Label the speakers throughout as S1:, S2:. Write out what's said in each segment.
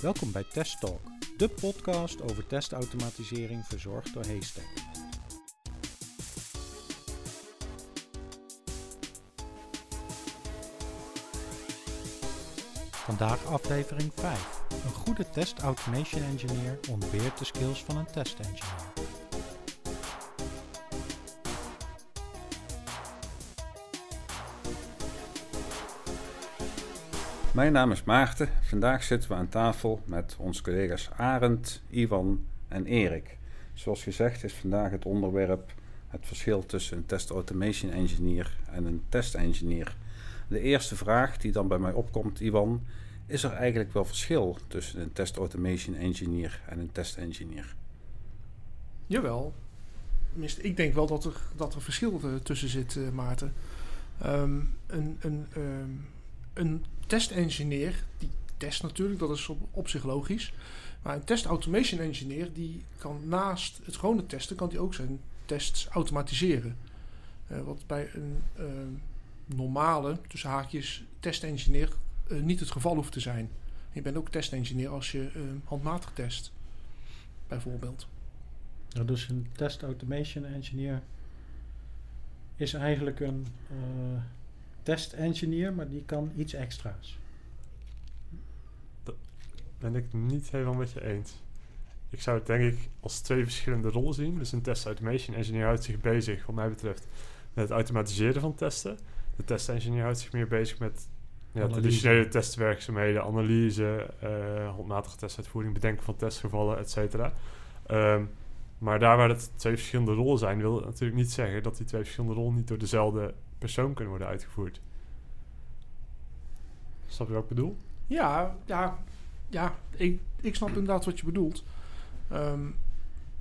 S1: Welkom bij Test Talk, de podcast over testautomatisering verzorgd door Haystack. Vandaag aflevering 5. Een goede test automation engineer ontbeert de skills van een test engineer.
S2: Mijn naam is Maarten. Vandaag zitten we aan tafel met onze collega's Arend, Ivan en Erik. Zoals gezegd is vandaag het onderwerp het verschil tussen een test automation engineer en een test engineer. De eerste vraag die dan bij mij opkomt, Ivan, is er eigenlijk wel verschil tussen een test automation engineer en een test engineer?
S3: Jawel. Ik denk wel dat er, dat er verschil eh, tussen zit, uh, Maarten. Um, een, een, um, een test-engineer, die test natuurlijk, dat is op, zich logisch. Maar een test automation engineer, die kan naast het gewone testen, kan die ook zijn tests automatiseren. Uh, wat bij een uh, normale, tussen haakjes, test-engineer uh, niet het geval hoeft te zijn. Je bent ook test-engineer als je handmatig test, bijvoorbeeld.
S1: Dus een test automation engineer is eigenlijk een test engineer, maar die kan iets extra's.
S4: Dat ben ik niet helemaal met je eens. Ik zou het denk ik als twee verschillende rollen zien. Dus een test automation engineer houdt zich bezig, wat mij betreft, met het automatiseren van testen. De test engineer houdt zich meer bezig met ja, traditionele testwerkzaamheden, analyse, uh, handmatige testuitvoering, bedenken van testgevallen, et cetera. Um, maar daar waar het twee verschillende rollen zijn, wil natuurlijk niet zeggen dat die twee verschillende rollen niet door dezelfde persoon kunnen worden uitgevoerd. Snap je wat ik bedoel?
S3: Ja, ja, ja ik, ik snap inderdaad wat je bedoelt. Um,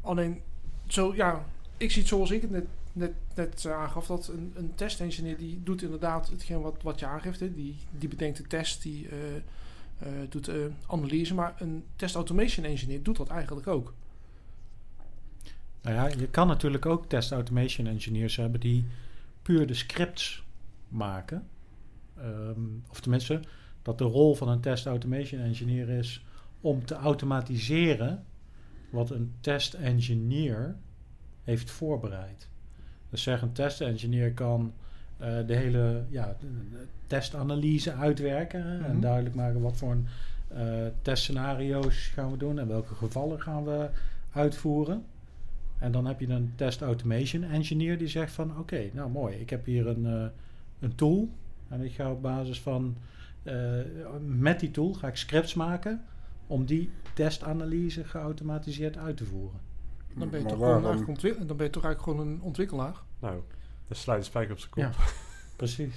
S3: alleen, zo, ja, ik zie het zoals ik het net, net, net uh, aangaf, dat een, een testengineer die doet inderdaad hetgeen wat, wat je aangeeft. Hè. Die, die bedenkt de test, die uh, uh, doet analyse. Maar een test automation engineer doet dat eigenlijk ook.
S1: Nou ja, je kan natuurlijk ook test automation engineers hebben die puur de scripts maken. Um, of tenminste, dat de rol van een test automation engineer is om te automatiseren wat een test engineer heeft voorbereid. Dus zeg een test engineer kan uh, de hele ja, testanalyse uitwerken mm -hmm. en duidelijk maken wat voor een uh, testscenario's gaan we doen en welke gevallen gaan we uitvoeren. En dan heb je een test automation engineer die zegt van oké, okay, nou mooi, ik heb hier een, uh, een tool en ik ga op basis van uh, met die tool ga ik scripts maken om die testanalyse geautomatiseerd uit te voeren.
S3: Dan ben je, toch gewoon, dan ben je toch eigenlijk gewoon een ontwikkelaar?
S4: Nou, daar sluit de spijker op zijn kop.
S1: Ja, precies.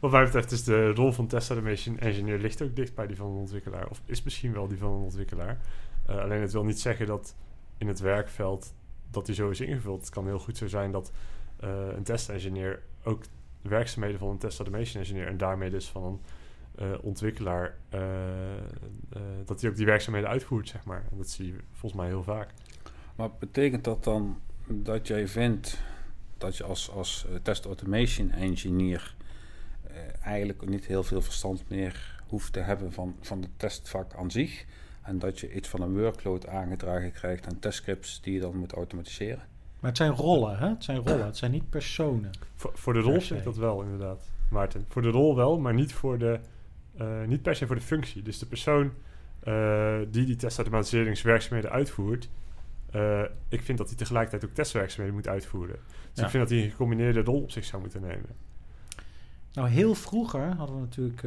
S4: Wat mij betreft is de rol van test automation engineer ligt ook dicht bij die van een ontwikkelaar. Of is misschien wel die van een ontwikkelaar. Uh, alleen het wil niet zeggen dat in het werkveld dat die zo is ingevuld. Het kan heel goed zo zijn dat uh, een test-engineer ook de werkzaamheden van een test automation engineer en daarmee dus van een uh, ontwikkelaar, uh, dat hij ook die werkzaamheden uitvoert, zeg maar. Dat zie je volgens mij heel vaak.
S2: Maar betekent dat dan dat jij vindt dat je als, als test automation engineer eigenlijk niet heel veel verstand meer hoeft te hebben van, van het testvak aan zich? En dat je iets van een workload aangedragen krijgt aan testscripts die je dan moet automatiseren.
S1: Maar het zijn rollen, hè? Het zijn rollen, het zijn niet personen.
S4: Voor, voor de rol zeg dat wel, inderdaad, Maarten. Voor de rol wel, maar niet, voor de, uh, niet per se voor de functie. Dus de persoon uh, die die testautomatiseringswerkzaamheden uitvoert... Uh, ik vind dat hij tegelijkertijd ook testwerkzaamheden moet uitvoeren. Dus ja. ik vind dat hij een gecombineerde rol op zich zou moeten nemen.
S1: Nou, heel vroeger hadden we natuurlijk...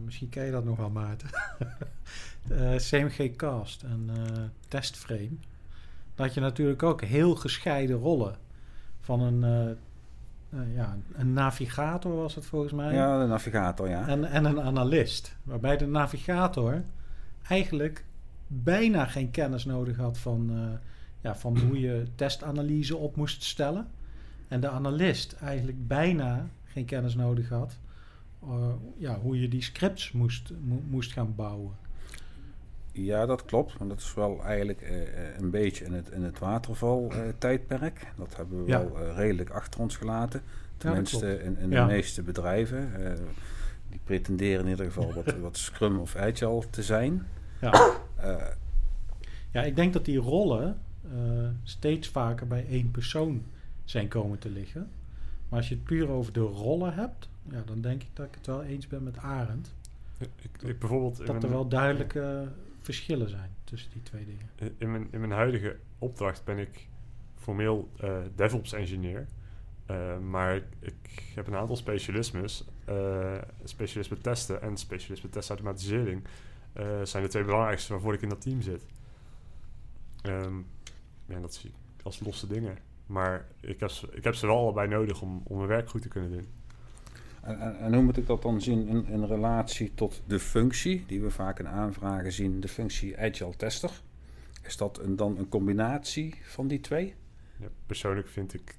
S1: misschien ken je dat nog wel, Maarten. uh, CMG Cast en uh, Testframe. Dat je natuurlijk ook heel gescheiden rollen van een, ja, een navigator was het volgens mij.
S2: Ja, een navigator, ja.
S1: En, en een analist. Waarbij de navigator eigenlijk bijna geen kennis nodig had van, ja, van hoe je testanalyse op moest stellen. En de analist eigenlijk bijna geen kennis nodig had ja, hoe je die scripts moest, mo moest gaan bouwen.
S2: Ja, dat klopt. Want dat is wel eigenlijk uh, een beetje in het, in het waterval-tijdperk. Uh, dat hebben we ja. wel uh, redelijk achter ons gelaten. Tenminste, ja, in, in ja. de meeste bedrijven. die pretenderen in ieder geval wat, wat Scrum of Agile te zijn.
S1: Ja.
S2: Eh,
S1: ja, ik denk dat die rollen eh, steeds vaker bij één persoon zijn komen te liggen. Maar als je het puur over de rollen hebt, ja, dan denk ik dat ik het wel eens ben met Arend.
S4: Ik, ik bijvoorbeeld
S1: Dat er wel duidelijke verschillen zijn tussen die twee dingen.
S4: in mijn, in mijn huidige opdracht ben ik formeel eh, DevOps-engineer. Eh, maar ik, ik heb een aantal specialismes. eh specialisme testen en specialisme testautomatisering. eh zijn de twee belangrijkste waarvoor ik in dat team zit. Ehm, ja, dat zie ik als losse dingen. Maar ik heb, ze- ik heb ze wel allebei nodig om, om mijn werk goed te kunnen doen.
S2: En, en, hoe moet ik dat dan zien in, in relatie tot de functie, die we vaak in aanvragen zien, de functie Agile Tester? Is dat een, dan een combinatie van die twee?
S4: Ja, persoonlijk vind ik,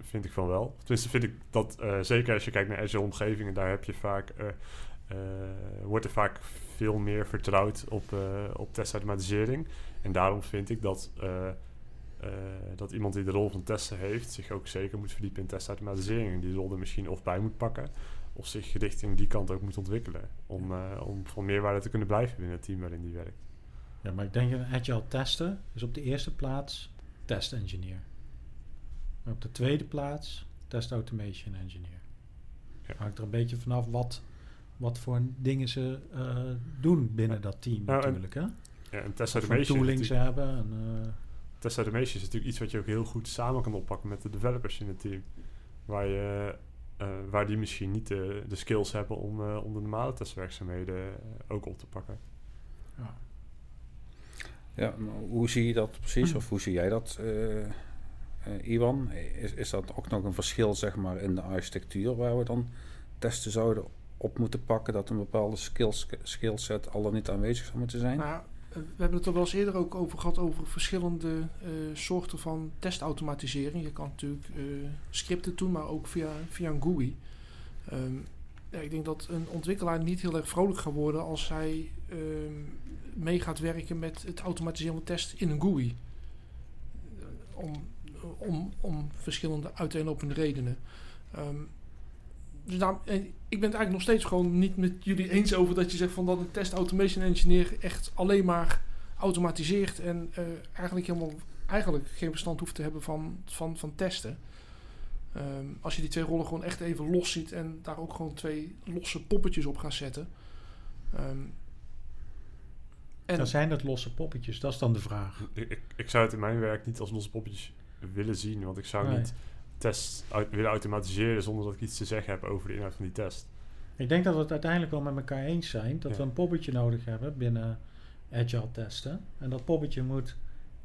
S4: vind ik van wel. Tenminste vind ik dat, eh, zeker als je kijkt naar Azure omgevingen, daar heb je vaak, eh, eh, wordt er vaak veel meer vertrouwd op, op testautomatisering. En daarom vind ik dat, eh, eh, dat iemand die de rol van testen heeft, zich ook zeker moet verdiepen in testautomatisering. En die rol er misschien of bij moet pakken, of zich richting die kant ook moet ontwikkelen. Om, eh, om van meerwaarde te kunnen blijven binnen het team waarin die werkt.
S1: Ja, maar ik denk een agile tester is op de eerste plaats test engineer. Maar op de tweede plaats test automation engineer.
S4: Ja.
S1: Hangt er een beetje vanaf wat, wat voor dingen ze eh, doen binnen dat team
S4: Nou, en
S1: natuurlijk. Hè?
S4: Ja, en test automation
S1: tooling ze hebben. En, eh,
S4: Test automation is natuurlijk iets wat je ook heel goed samen kan oppakken met de developers in het team. Waar, je, eh, waar die misschien niet de, de skills hebben om, eh, om de normale testwerkzaamheden eh, ook op te pakken.
S1: ja.
S2: Ja, maar hoe zie je dat precies? Of hoe zie jij dat, eh, eh, Iwan? Is, is dat ook nog een verschil zeg maar, in de architectuur waar we dan testen zouden op moeten pakken? Dat een bepaalde skills, skillset al dan niet aanwezig zou moeten zijn?
S3: Nou, ja, we hebben het er wel eens eerder ook over gehad over verschillende eh, soorten van testautomatisering. Je kan natuurlijk eh, scripten doen, maar ook via, via een GUI. Ehm, ja, ik denk dat een ontwikkelaar niet heel erg vrolijk gaat worden als hij ehm, mee gaat werken met het automatiseren van test in een GUI. Eh, Om, om, om verschillende uiteenlopende redenen. Ehm, dus daarom, eh, ik ben het eigenlijk nog steeds gewoon niet met jullie eens over dat je zegt van dat een test automation engineer echt alleen maar automatiseert en eh, eigenlijk helemaal eigenlijk geen verstand hoeft te hebben van, van, van testen. Ehm, als je die twee rollen gewoon echt even los ziet en daar ook gewoon twee losse poppetjes op gaat zetten. Ehm, en
S1: Dan zijn het losse poppetjes, dat is dan de vraag.
S4: Ik, ik, ik zou het in mijn werk niet als losse poppetjes willen zien, want ik zou
S1: Nee.
S4: niet tests uit- willen automatiseren zonder dat ik iets te zeggen heb over de inhoud van die test.
S1: Ik denk dat we het uiteindelijk wel met elkaar eens zijn dat
S4: Ja.
S1: we een poppetje nodig hebben binnen agile testen. En dat poppetje moet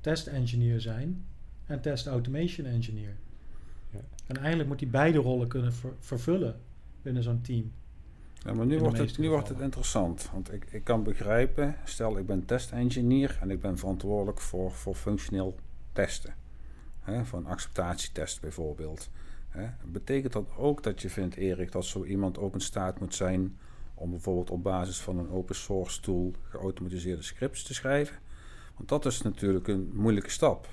S1: test engineer zijn en test automation engineer.
S4: Ja.
S1: En eigenlijk moet die beide rollen kunnen ver- vervullen binnen zo'n team.
S2: Ja, maar nu, wordt het, nu wordt het interessant. Want ik, ik kan begrijpen, stel ik ben testengineer en ik ben verantwoordelijk voor, voor functioneel testen. Hè, een acceptatietest bijvoorbeeld. Hè. Betekent dat ook dat je vindt, Erik, dat zo iemand ook in staat moet zijn om bijvoorbeeld op basis van een open source tool geautomatiseerde scripts te schrijven? Want dat is natuurlijk een moeilijke stap.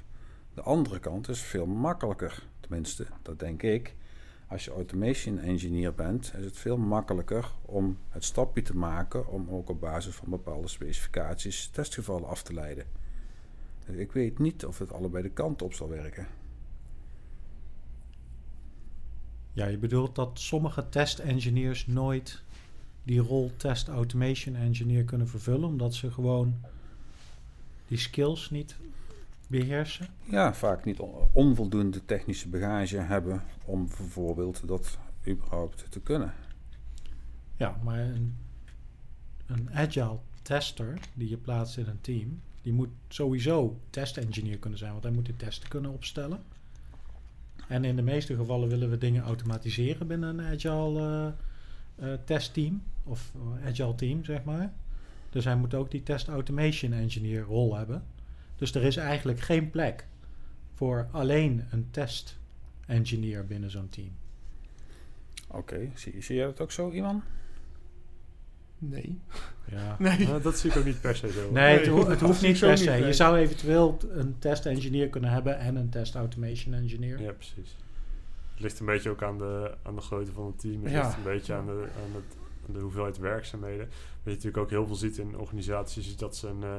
S2: De andere kant is veel makkelijker, tenminste, dat denk ik. Als je automation engineer bent, is het veel makkelijker om het stapje te maken om ook op basis van bepaalde specificaties testgevallen af te leiden. Ik weet niet of het allebei de kant op zal werken.
S1: Ja, je bedoelt dat sommige test engineers nooit die rol test automation engineer kunnen vervullen, omdat ze gewoon die skills niet beheersen.
S2: Ja, vaak niet on- onvoldoende technische bagage hebben om bijvoorbeeld dat überhaupt te kunnen.
S1: Ja, maar een, een agile tester die je plaatst in een team, die moet sowieso test engineer kunnen zijn, want hij moet de testen kunnen opstellen. En in de meeste gevallen willen we dingen automatiseren binnen een agile eh, eh, testteam of eh, agile team, zeg maar. Dus hij moet ook die test automation engineer rol hebben. Dus er is eigenlijk geen plek voor alleen een test engineer binnen zo'n team.
S2: Oké, zie, zie jij dat ook zo, Iwan?
S3: Nee.
S1: Ja.
S3: Nee.
S4: Nou, dat zie ik ook niet per se zo.
S1: Nee, het,
S3: Nee,
S1: ho- het hoeft niet
S3: zo
S1: per
S3: niet,
S1: se.
S3: nee.
S1: Je zou eventueel een test engineer kunnen hebben en een test automation engineer.
S4: Ja, precies. Het ligt een beetje ook aan de, aan de grootte van het team. Het
S3: Ja.
S4: ligt een beetje aan, de, aan het de hoeveelheid werkzaamheden. Wat je natuurlijk ook heel veel ziet in organisaties, is dat ze een, uh,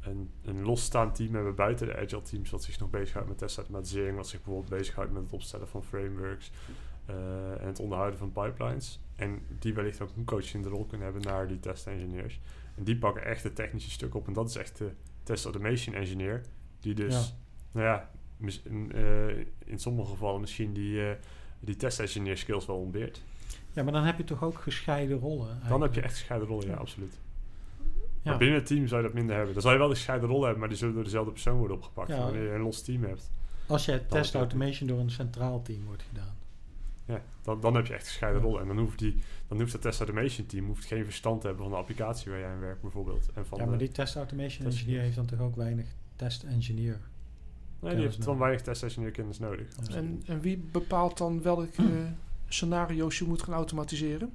S4: een, een losstaand team hebben buiten de agile teams, wat zich nog bezighoudt met testautomatisering, wat zich bijvoorbeeld bezighoudt met het opstellen van frameworks uh, en het onderhouden van pipelines. En die wellicht ook een coach in de rol kunnen hebben naar die test engineers. En die pakken echt het technische stuk op. En dat is echt de test automation engineer. Die dus,
S1: Ja.
S4: nou ja, in, eh, in sommige gevallen misschien die, eh, die test engineer skills wel ontbeert.
S1: Ja, maar dan heb je toch ook gescheiden rollen.
S4: Dan heb je echt gescheiden rollen, ja, absoluut.
S1: Ja.
S4: Maar binnen het team zou je dat minder hebben. Dan zou je wel de gescheiden rollen hebben, maar die zullen door dezelfde persoon worden opgepakt.
S1: Ja.
S4: Wanneer je een los team hebt,
S1: Als je test automation door een centraal team wordt gedaan.
S4: Ja, dan, dan heb je echt gescheiden
S1: Ja.
S4: rollen. En dan hoeft, die, dan hoeft het test automation team hoeft geen verstand te hebben van de applicatie waar jij aan werkt, bijvoorbeeld. En van
S1: Ja, maar die test automation
S4: test-
S1: engineer heeft dan toch ook weinig test engineer.
S4: nee, die heeft
S1: nodig.
S4: weinig test engineer kennis nodig.
S1: Ja.
S3: En, en wie bepaalt dan welke eh, scenario's je moet gaan automatiseren?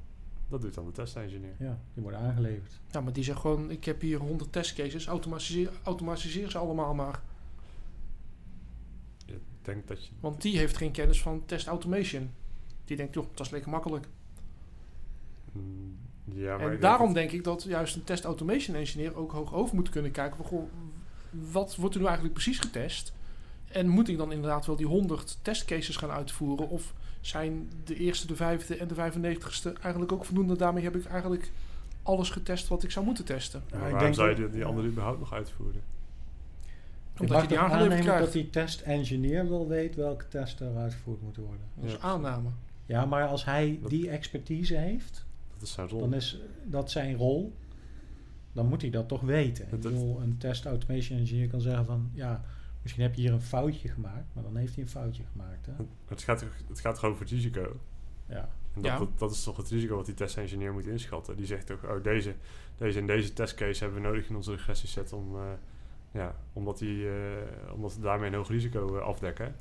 S4: Dat doet dan de test engineer.
S1: Ja, die worden aangeleverd.
S3: Ja, maar die zegt gewoon, ik heb hier 100 testcases, automatiseer, automatiseer ze allemaal maar.
S4: Ik denk dat je...
S3: Want die heeft geen kennis van test automation. Die denkt, joh, dat is lekker makkelijk.
S4: mm, Ja, maar
S3: en daarom denk ik dat juist een test automation engineer ook hoog over moet kunnen kijken. Van, goh, wat wordt er nu eigenlijk precies getest? En moet ik dan inderdaad wel die 100 testcases gaan uitvoeren? Of zijn de eerste, de vijfde en de 95ste eigenlijk ook voldoende? Daarmee heb ik eigenlijk alles getest wat ik zou moeten testen.
S4: Ja, maar
S1: ik
S4: waarom
S1: denk
S4: zou je
S1: dat-
S4: die, die andere überhaupt nog uitvoeren?
S3: Omdat je die
S1: aannemen
S3: krijgt.
S1: dat die test engineer wel weet welke testen er uitgevoerd moeten worden.
S3: Dat is
S4: Ja.
S3: aanname.
S1: Ja, maar als hij
S4: Dat-
S1: die expertise heeft,
S4: Dat is zijn rol.
S1: dan is dat zijn rol. Dan moet hij dat toch weten. Ik
S4: Dat- dat-
S1: bedoel, een test automation engineer kan zeggen van... Ja, misschien heb je hier een foutje gemaakt. Maar dan heeft hij een foutje gemaakt. Hè?
S4: Het gaat, toch- het gaat toch over het risico.
S1: Ja.
S4: En dat,
S3: Ja.
S4: dat, dat is toch het risico wat die test-engineer moet inschatten. Die zegt toch, oh, deze, deze en deze testcase hebben we nodig in onze regressieset om, eh, ja, omdat, die, eh, omdat we daarmee een hoog risico eh, afdekken.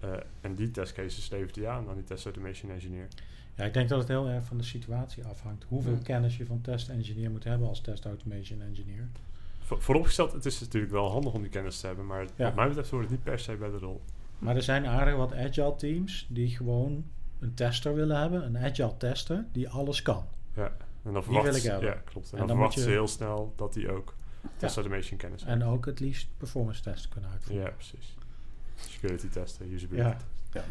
S4: Eh, en die testcases levert hij aan aan die test automation engineer.
S1: ja, ik denk dat het heel erg van de situatie afhangt. Hoeveel kennis je van test engineer moet hebben als test automation engineer.
S4: Voor, vooropgesteld, het is natuurlijk wel handig om die kennis te hebben, maar
S1: Ja.
S4: wat mij betreft hoort het niet per se bij de rol.
S1: Maar er zijn aardig wat agile teams die gewoon een tester willen hebben. Een agile tester die alles kan.
S4: Ja, en dan
S1: wil
S4: verwachten
S1: ik
S4: ze,
S1: hebben.
S4: ja, klopt. En,
S1: En
S4: dan,
S1: dan
S4: verwachten
S1: moet
S4: ze
S1: je-
S4: heel snel dat die ook test automation kennis heeft.
S1: En ook het liefst performance tests kunnen uitvoeren.
S4: Ja, precies. Security testen, usability.
S1: Ja.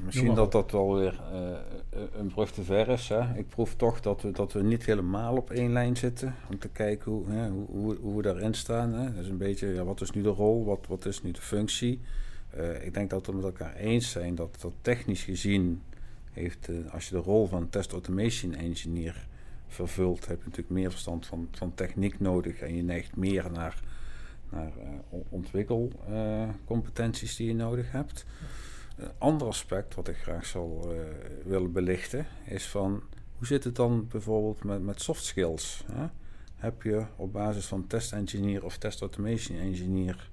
S2: Misschien dat dat wel weer eh, een brug te ver is. Hè? Ik proef toch dat we, dat we niet helemaal op één lijn zitten. Om te kijken hoe, hè, hoe, hoe, hoe we daarin staan. Hè? Dat is een beetje, ja, wat is nu de rol? Wat, wat is nu de functie? Eh, ik denk dat we met elkaar eens zijn dat, dat technisch gezien heeft, eh, als je de rol van test automation engineer vervult, heb je natuurlijk meer verstand van, van techniek nodig en je neigt meer naar, naar eh, ontwikkelcompetenties die je nodig hebt. Een ander aspect wat ik graag zou eh, willen belichten is van hoe zit het dan bijvoorbeeld met, met soft skills? Hè? Heb je op basis van test engineer of test automation engineer,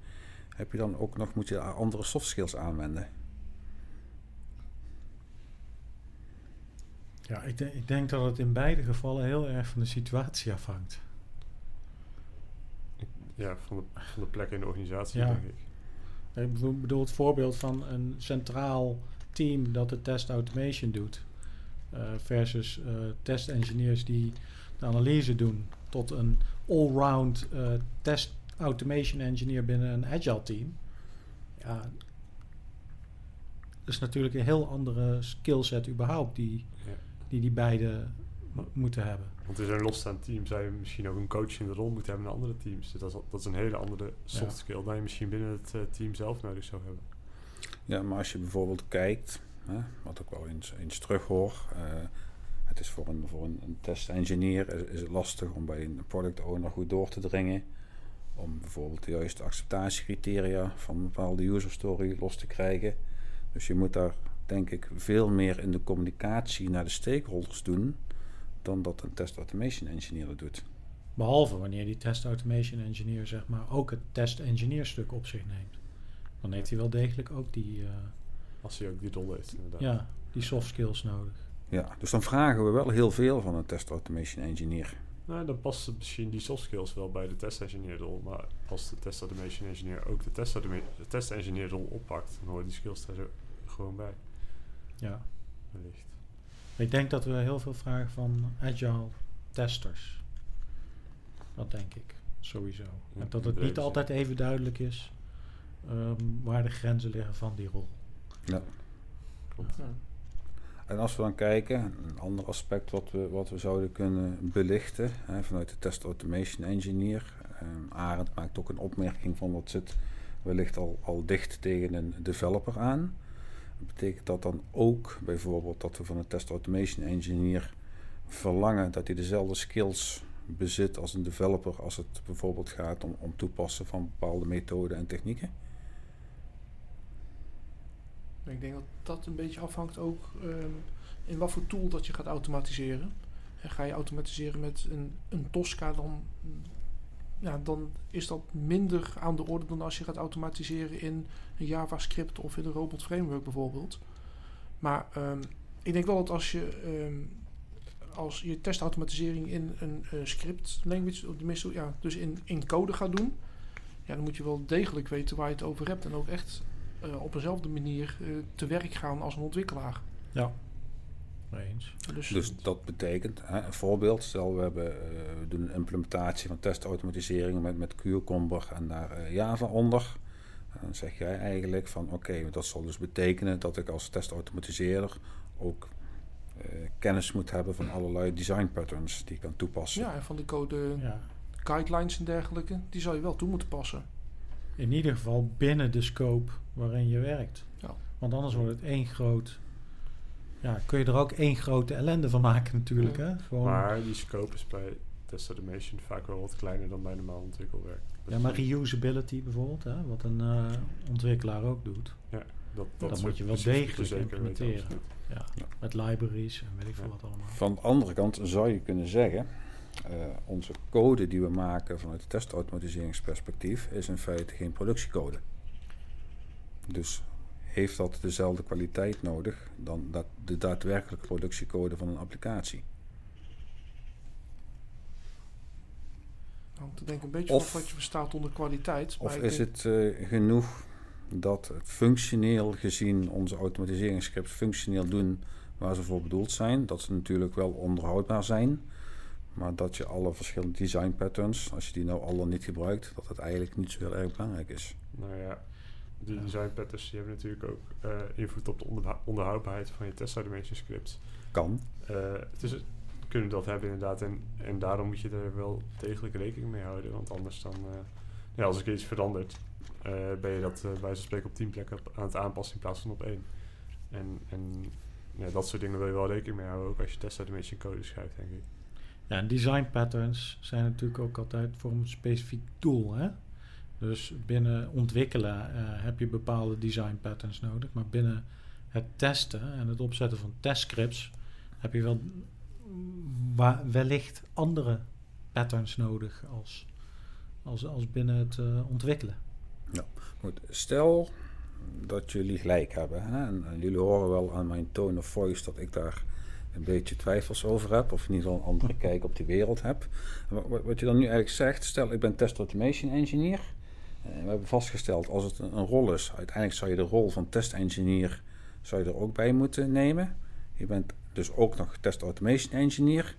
S2: heb je dan ook nog, moet je andere soft skills aanwenden?
S1: Ja, ik, denk- ik denk dat het in beide gevallen heel erg van de situatie afhangt.
S4: Ja, van de, van de plek in de organisatie,
S1: Ja.
S4: denk ik.
S1: Ik bedoel- het voorbeeld van een centraal team dat de test automation doet. eh, versus eh test engineers die de analyse doen. Tot een allround eh test automation engineer binnen een agile team. Ja, dat is natuurlijk een heel andere skillset überhaupt die
S4: Ja.
S1: die, die beide moeten hebben.
S4: Want in zo'n losstaand team zou je misschien ook een coach in de rol moeten hebben in andere teams. Dus dat is, dat is een hele andere soft
S1: Ja.
S4: skill dan je misschien binnen het eh, team zelf nodig zou hebben.
S2: Ja, maar als je bijvoorbeeld kijkt, hè, wat ik wel eens, eens terug hoor, eh, het is voor een, voor een, een test-engineer is, is het lastig om bij een product owner goed door te dringen. Om bijvoorbeeld de juiste acceptatiecriteria van een bepaalde user story los te krijgen. Dus je moet daar denk ik veel meer in de communicatie naar de stakeholders doen dan dat een test automation engineer dat doet.
S1: Behalve wanneer die test automation engineer zeg maar ook het test engineer stuk op zich neemt. Dan heeft hij wel degelijk ook die, eh,
S4: Als hij ook die rol heeft, inderdaad.
S1: ja, die soft skills nodig.
S2: Ja, dus dan vragen we wel heel veel van een test automation engineer.
S4: Nou, dan past het misschien die soft skills wel bij de test engineer rol. Maar als de test automation engineer ook de test, automa- de test engineer rol oppakt, dan horen die skills daar zo gewoon bij.
S1: Ja.
S4: Wellicht.
S1: Ik denk dat we heel veel vragen van agile testers. Dat denk ik, sowieso.
S4: Ja,
S1: en dat het niet altijd even duidelijk is ehm, waar de grenzen liggen van die rol.
S2: Ja.
S4: Klopt.
S3: Ja.
S2: En als we dan kijken, een ander aspect wat we, wat we zouden kunnen belichten hè, vanuit de Test Automation Engineer. Ehm Arend maakt ook een opmerking van dat zit wellicht al, al dicht tegen een developer aan. Betekent dat dan ook bijvoorbeeld dat we van een Test Automation Engineer verlangen dat hij dezelfde skills bezit als een developer als het bijvoorbeeld gaat om, om toepassen van bepaalde methoden en technieken?
S3: Ik denk dat dat een beetje afhangt ook ehm, in wat voor tool dat je gaat automatiseren. En ga je automatiseren met een, een Tosca, dan, ja, dan is dat minder aan de orde dan als je gaat automatiseren in een JavaScript of in een robot framework bijvoorbeeld. Maar ehm, ik denk wel dat als je, ehm, als je testautomatisering in een eh, script language, of tenminste, ja, dus in, in code gaat doen, ja, dan moet je wel degelijk weten waar je het over hebt en ook echt eh, op dezelfde manier eh, te werk gaan als een ontwikkelaar.
S1: Ja, eens.
S3: Dus,
S2: Dus dat betekent, hè, een voorbeeld, stel we, hebben, eh, we doen een implementatie van testautomatisering met, met Cucumber en daar eh, Java onder. En dan zeg jij eigenlijk van oké, dat zal dus betekenen dat ik als testautomatiseerder ook eh, kennis moet hebben van allerlei design patterns die ik kan toepassen.
S3: ja, en van de code
S1: Ja.
S3: guidelines en dergelijke, die zou je wel toe moeten passen.
S1: In ieder geval binnen de scope waarin je werkt.
S3: Ja.
S1: Want anders wordt het één groot... Ja, kun je er ook één grote ellende van maken natuurlijk.
S3: Ja.
S1: Hè? Gewoon,
S4: Maar die scope is bij test automation vaak wel wat kleiner dan bij normaal ontwikkelwerk.
S1: ja, maar reusability bijvoorbeeld, hè? wat een eh, ontwikkelaar ook doet.
S4: dat, dat
S1: Dat moet je wel degelijk implementeren. Ja, Met libraries en weet ik veel
S4: Ja.
S1: wat allemaal.
S2: Van de andere kant zou je kunnen zeggen, eh, onze code die we maken vanuit het testautomatiseringsperspectief is in feite geen productiecode. Dus heeft dat dezelfde kwaliteit nodig dan dat de daadwerkelijke productiecode van een applicatie?
S3: Hangt er denk ik een beetje
S2: Of-
S3: wat je verstaat onder kwaliteit. maar
S2: Of is
S3: denk-
S2: het eh, genoeg dat het functioneel gezien onze automatiseringscripts functioneel doen waar ze voor bedoeld zijn? Dat ze natuurlijk wel onderhoudbaar zijn, maar dat je alle verschillende design patterns, als je die nou al dan niet gebruikt, dat het eigenlijk niet zo heel erg belangrijk is.
S4: Nou ja, die design patterns die hebben natuurlijk ook eh, invloed op de onderhou- onderhoudbaarheid van je test automation scripts.
S2: Kan.
S4: Het is, kunnen dat hebben inderdaad. En, en daarom moet je er wel degelijk rekening mee houden. Want anders dan, eh, ja, als er iets verandert, ben je dat bij van spreken op tien plekken aan het aanpassen in plaats van op één. En, en ja, dat soort dingen wil je wel rekening mee houden, ook als je test automation code schrijft, denk ik.
S1: Ja, en design patterns zijn natuurlijk ook altijd voor een specifiek doel. Hè? Dus binnen ontwikkelen eh, heb je bepaalde design patterns nodig. Maar binnen het testen en het opzetten van testscripts heb je wel wellicht andere patterns nodig als, als, als binnen het eh, ontwikkelen.
S2: Goed, stel dat jullie gelijk hebben. Hè? En, en jullie horen wel aan mijn tone of voice dat ik daar een beetje twijfels over heb. Of in ieder geval een andere kijk op die wereld heb. Wa- wa- Wat, je dan nu eigenlijk zegt, stel ik ben test automation engineer. En we hebben vastgesteld, als het een, rol is, uiteindelijk zou je de rol van test engineer zou je er ook bij moeten nemen. Je bent dus ook nog test automation engineer.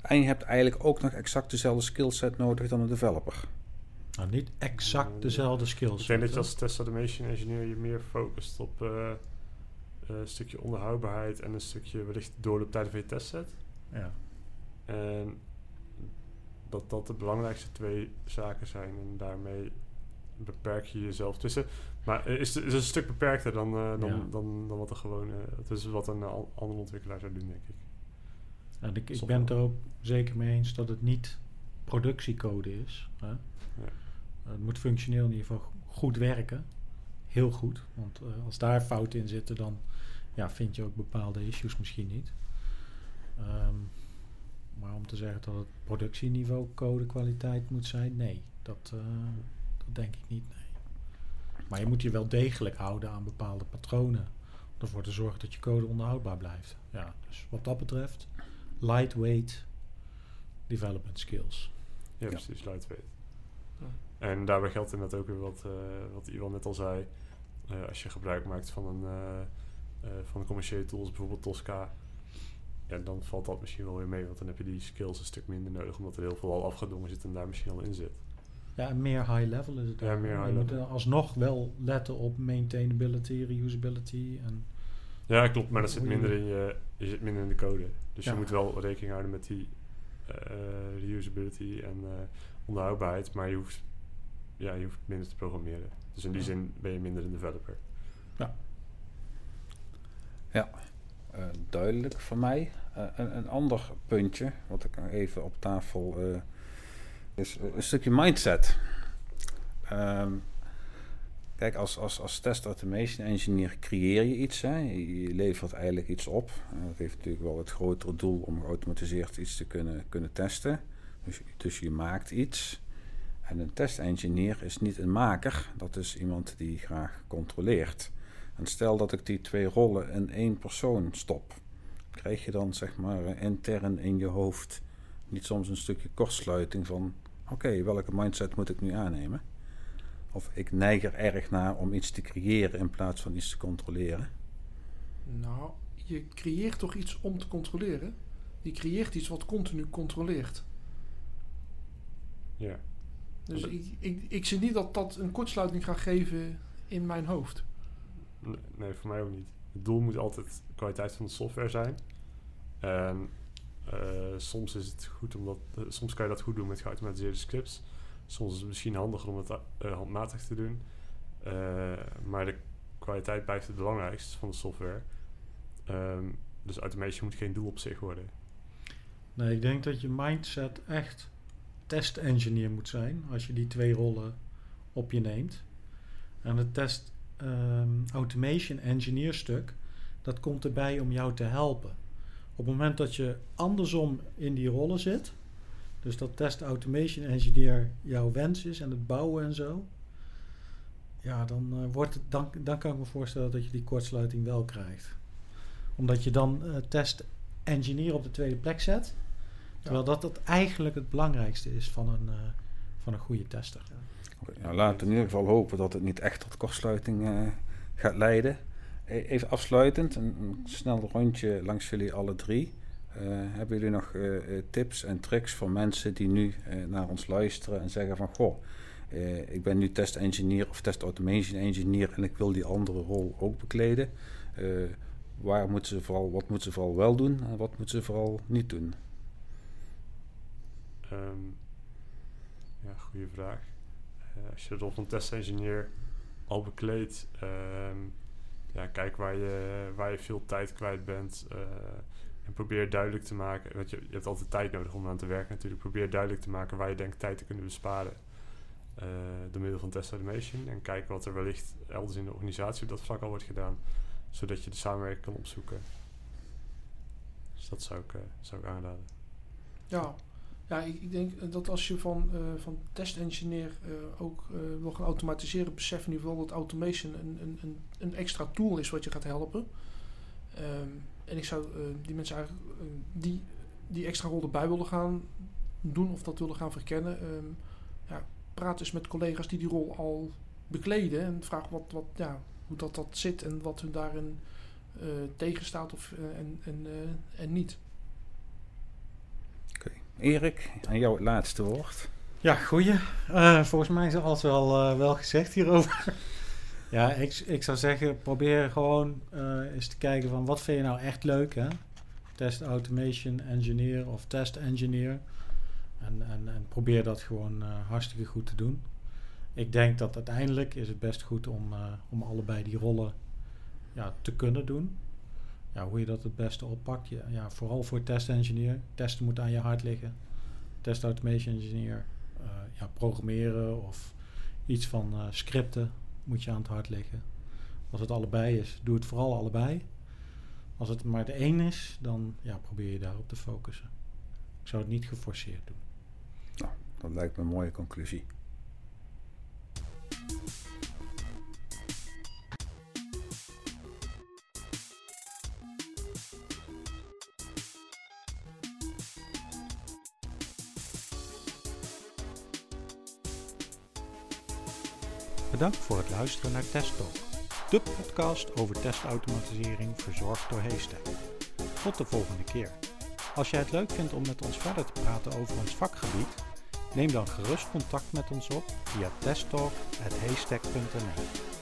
S2: En je hebt eigenlijk ook nog exact dezelfde skillset nodig dan een developer.
S1: Nou, niet exact dezelfde skills.
S4: Ik denk dat je als test automation engineer je meer focust op eh, eh, een stukje onderhoudbaarheid en een stukje wellicht doorlooptijden van je testset.
S1: Ja.
S4: En dat dat de belangrijkste twee zaken zijn. En daarmee beperk je jezelf tussen. Maar eh, is het is een stuk beperkter dan, eh, dan,
S1: Ja.
S4: dan, dan wat er gewoon. eh, het is wat een andere ontwikkelaar zou doen, denk ik.
S1: En ik, ik
S4: Soms
S1: ben het er ook zeker mee eens dat het niet productiecode is. Hè? Het moet functioneel in ieder geval goed werken. Heel goed. Want als daar fouten in zitten, dan ja, vind je ook bepaalde issues misschien niet. Ehm, maar om te zeggen dat het productieniveau codekwaliteit moet zijn, nee. Dat, dat denk ik niet, nee. Maar je moet je wel degelijk houden aan bepaalde patronen. Om ervoor te zorgen dat je code onderhoudbaar blijft. Ja, dus wat dat betreft, lightweight development skills.
S4: Ja,
S2: Ja.
S4: precies, lightweight.
S3: Ja.
S4: En daarbij geldt inderdaad ook weer wat, eh, wat Iwan net al zei. Eh, als je gebruik maakt van een, eh, eh, van een commerciële tools, bijvoorbeeld Tosca, ja, dan valt dat misschien wel weer mee. Want dan heb je die skills een stuk minder nodig. Omdat er heel veel al afgedwongen zit en daar misschien al in zit.
S1: Ja, en meer high level is het.
S4: Ja,
S1: ook.
S4: meer high
S1: je moet
S4: level.
S1: alsnog wel letten op maintainability, reusability. En
S4: Ja, klopt. Maar dat zit minder in, je, je zit minder in de code. Dus
S1: Ja.
S4: je moet wel rekening houden met die eh, reusability en eh, onderhoudbaarheid. Maar je hoeft, ja, je hoeft minder te programmeren. Dus in die
S1: Ja.
S4: zin ben je minder een developer.
S2: Eh, duidelijk voor mij. Eh, een, een ander puntje, wat ik even op tafel eh, is eh, een stukje mindset. Ehm, kijk, als, als, als test automation engineer creëer je iets. Hè? Je, levert eigenlijk iets op. Eh, dat heeft natuurlijk wel het grotere doel om geautomatiseerd iets te kunnen, kunnen testen. Dus, dus je maakt iets. En een test engineer is niet een maker, dat is iemand die graag controleert. En stel dat ik die twee rollen in één persoon stop, krijg je dan zeg maar eh, intern in je hoofd niet soms een stukje kortsluiting van: oké, welke mindset moet ik nu aannemen? Of ik neig er erg naar om iets te creëren in plaats van iets te controleren.
S3: Nou, je creëert toch iets om te controleren? Je creëert iets wat continu controleert.
S4: Ja.
S3: Dus ik, ik, ik zie niet dat dat een kortsluiting gaat geven in mijn hoofd.
S4: Nee, nee, voor mij ook niet. Het doel moet altijd de kwaliteit van de software zijn. En eh, soms is het goed om dat, eh, soms kan je dat goed doen met geautomatiseerde scripts. Soms is het misschien handiger om het eh, handmatig te doen. Maar de kwaliteit blijft het belangrijkste van de software. Ehm, dus automation moet geen doel op zich worden.
S1: nee, ik denk dat je mindset echt test engineer moet zijn als je die twee rollen op je neemt. En het test ehm, automation engineer stuk, dat komt erbij om jou te helpen. Op het moment dat je andersom in die rollen zit, dus dat test automation engineer jouw wens is en het bouwen en zo, ja, dan, eh, wordt het, dan, dan kan ik me voorstellen dat je die kortsluiting wel krijgt. Omdat je dan eh, test engineer op de tweede plek zet, terwijl dat, dat eigenlijk het belangrijkste is van een, eh, van een goede tester.
S2: Oké, nou, laten we in ieder geval hopen dat het niet echt tot kortsluiting eh, gaat leiden. E- Even afsluitend, een, snel rondje langs jullie alle drie. Eh, hebben jullie nog eh, eh, tips en tricks voor mensen die nu naar ons luisteren en zeggen van goh, ik ben nu test engineer of test automation engineer en ik wil die andere rol ook bekleden. Waar moeten ze vooral, wat moeten ze vooral wel doen en wat moeten ze vooral niet doen?
S4: Ehm, ja, goede vraag. Als je de rol van testengineer al bekleedt, ehm, ja, kijk waar je, waar je veel tijd kwijt bent. eh, en probeer duidelijk te maken, want je, je hebt altijd tijd nodig om aan te werken natuurlijk. Probeer duidelijk te maken waar je denkt tijd te kunnen besparen. eh, door middel van test automation. En kijk wat er wellicht elders in de organisatie op dat vlak al wordt gedaan. Zodat je de samenwerking kan opzoeken. Dus dat zou ik, eh, zou ik aanraden.
S3: Ja, ja ik, ik denk dat als je van, eh van testengineer eh ook eh, wil gaan automatiseren, besef in ieder dat automation een, een, een, extra tool is wat je gaat helpen. Ehm, en ik zou eh, die mensen eigenlijk eh, die, die extra rol erbij willen gaan doen of dat willen gaan verkennen, ehm, ja, praat eens met collega's die die rol al bekleden en vraag wat, wat, ja, hoe dat, dat zit en wat hun daarin eh tegenstaat of, eh, en, en, eh, en niet.
S2: Erik, aan jou het laatste woord.
S1: Ja, goeie. Eh, volgens mij is alles wel, eh, wel gezegd hierover. ja, ik, ik zou zeggen, probeer gewoon eh, eens te kijken van wat vind je nou echt leuk, hè? Test automation engineer of test engineer. En, en, en probeer dat gewoon hartstikke goed te doen. Ik denk dat uiteindelijk is het best goed om, om allebei die rollen ja, te kunnen doen. Ja, hoe je dat het beste oppakt. Ja, ja, vooral voor test engineer. Testen moet aan je hart liggen. Test automation engineer eh, ja, programmeren of iets van eh, scripten moet je aan het hart liggen. Als het allebei is, doe het vooral allebei. Als het maar de een is, dan ja, probeer je daarop te focussen. Ik zou het niet geforceerd doen.
S2: Dat lijkt me een mooie conclusie.
S1: Bedankt voor het luisteren naar Test Talk, de podcast over testautomatisering verzorgd door Haystack. Tot de volgende keer. Als jij het leuk vindt om met ons verder te praten over ons vakgebied, neem dan gerust contact met ons op via testtalk.haystack.nl.